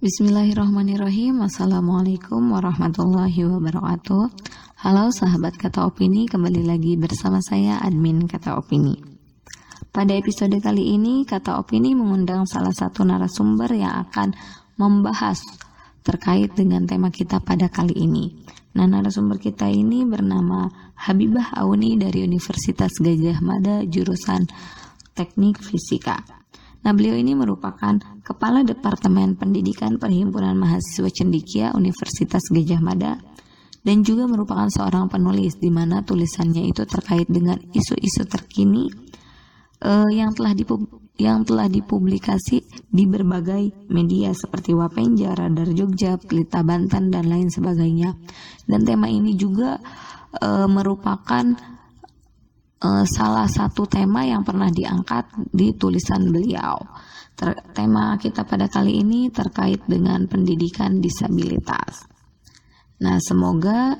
Bismillahirrahmanirrahim. Assalamualaikum warahmatullahi wabarakatuh. Halo sahabat kata opini. Kembali lagi bersama saya admin kata opini. Pada episode kali ini Kata opini mengundang salah satu narasumber Yang akan membahas Terkait dengan tema kita pada kali ini. Nah narasumber kita ini bernama Habibah Auni dari Universitas Gajah Mada Jurusan Teknik Fisika Nah, beliau ini merupakan Kepala Departemen Pendidikan Perhimpunan Mahasiswa Cendikia Universitas Gajah Mada dan juga merupakan seorang penulis di mana tulisannya itu terkait dengan isu-isu terkini uh, yang telah dipub yang telah dipublikasi di berbagai media seperti Wapenja, Radar Jogja, Pelita Banten dan lain sebagainya. Dan tema ini juga uh, merupakan uh, salah satu tema yang pernah diangkat di tulisan beliau. Ter tema kita pada kali ini terkait dengan pendidikan disabilitas. Nah, semoga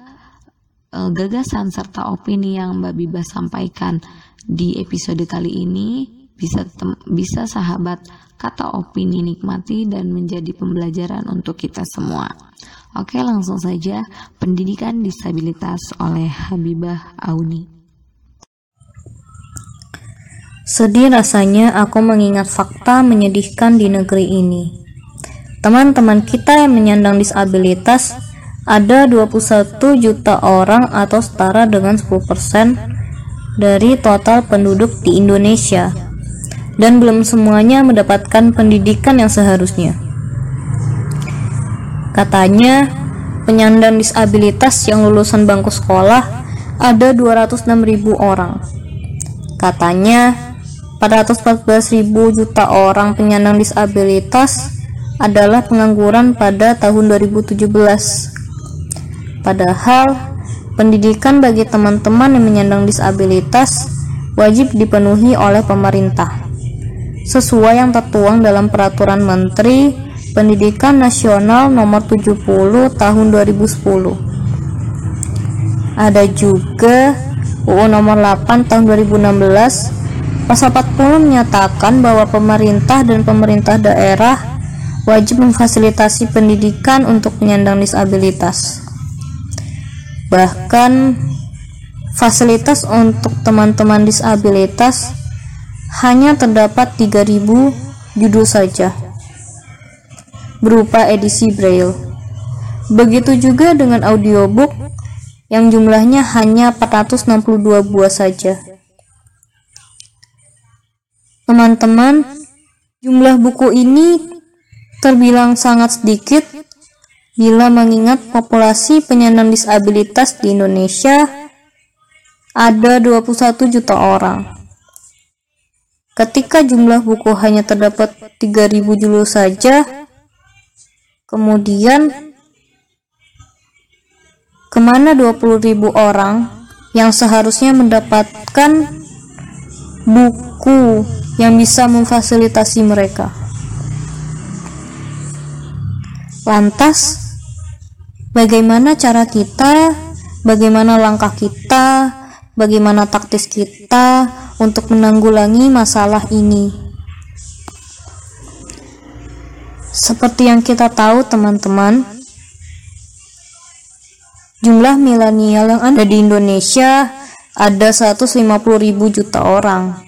uh, gagasan serta opini yang Mbak Biba sampaikan di episode kali ini bisa bisa sahabat kata opini nikmati dan menjadi pembelajaran untuk kita semua. Oke, langsung saja pendidikan disabilitas oleh Habibah Auni. Sedih rasanya aku mengingat fakta menyedihkan di negeri ini. Teman-teman kita yang menyandang disabilitas ada 21 juta orang atau setara dengan 10% dari total penduduk di Indonesia. Dan belum semuanya mendapatkan pendidikan yang seharusnya. Katanya, penyandang disabilitas yang lulusan bangku sekolah ada 206.000 orang. Katanya, 414 ribu juta orang penyandang disabilitas adalah pengangguran pada tahun 2017. Padahal, pendidikan bagi teman-teman yang menyandang disabilitas wajib dipenuhi oleh pemerintah. Sesuai yang tertuang dalam Peraturan Menteri Pendidikan Nasional Nomor 70 Tahun 2010. Ada juga UU Nomor 8 Tahun 2016 Pasal 40 menyatakan bahwa pemerintah dan pemerintah daerah wajib memfasilitasi pendidikan untuk penyandang disabilitas. Bahkan fasilitas untuk teman-teman disabilitas hanya terdapat 3000 judul saja berupa edisi braille. Begitu juga dengan audiobook yang jumlahnya hanya 462 buah saja. Teman-teman, jumlah buku ini terbilang sangat sedikit bila mengingat populasi penyandang disabilitas di Indonesia ada 21 juta orang. Ketika jumlah buku hanya terdapat 3000 judul saja, kemudian ke mana 20.000 orang yang seharusnya mendapatkan buku yang bisa memfasilitasi mereka. Lantas, bagaimana cara kita, bagaimana langkah kita, bagaimana taktis kita untuk menanggulangi masalah ini? Seperti yang kita tahu, teman-teman, jumlah milenial yang ada di Indonesia ada 150 ribu juta orang.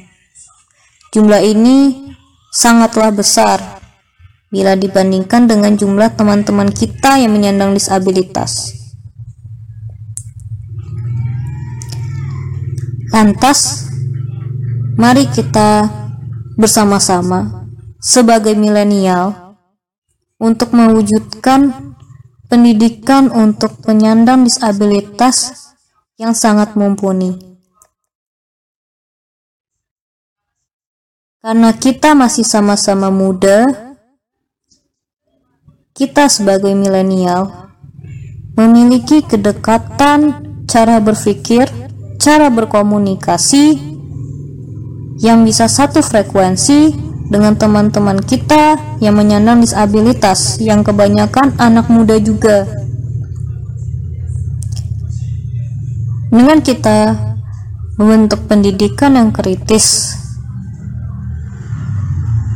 Jumlah ini sangatlah besar bila dibandingkan dengan jumlah teman-teman kita yang menyandang disabilitas. Lantas, mari kita bersama-sama sebagai milenial untuk mewujudkan pendidikan untuk penyandang disabilitas yang sangat mumpuni. Karena kita masih sama-sama muda, kita sebagai milenial memiliki kedekatan cara berpikir, cara berkomunikasi yang bisa satu frekuensi dengan teman-teman kita yang menyandang disabilitas yang kebanyakan anak muda juga. Dengan kita membentuk pendidikan yang kritis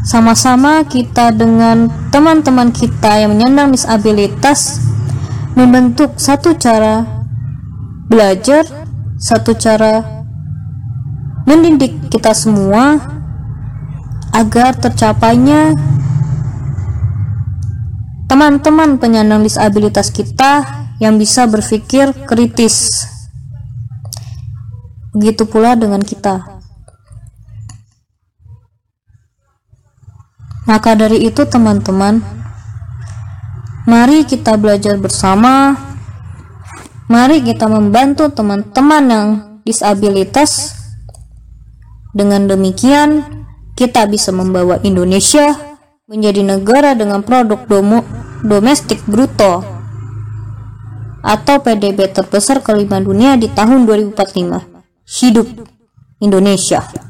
sama-sama kita dengan teman-teman kita yang menyandang disabilitas membentuk satu cara belajar, satu cara mendidik kita semua agar tercapainya teman-teman penyandang disabilitas kita yang bisa berpikir kritis. Begitu pula dengan kita. Maka dari itu teman-teman, mari kita belajar bersama. Mari kita membantu teman-teman yang disabilitas. Dengan demikian, kita bisa membawa Indonesia menjadi negara dengan produk domo, domestik bruto atau PDB terbesar kelima dunia di tahun 2045. Hidup Indonesia!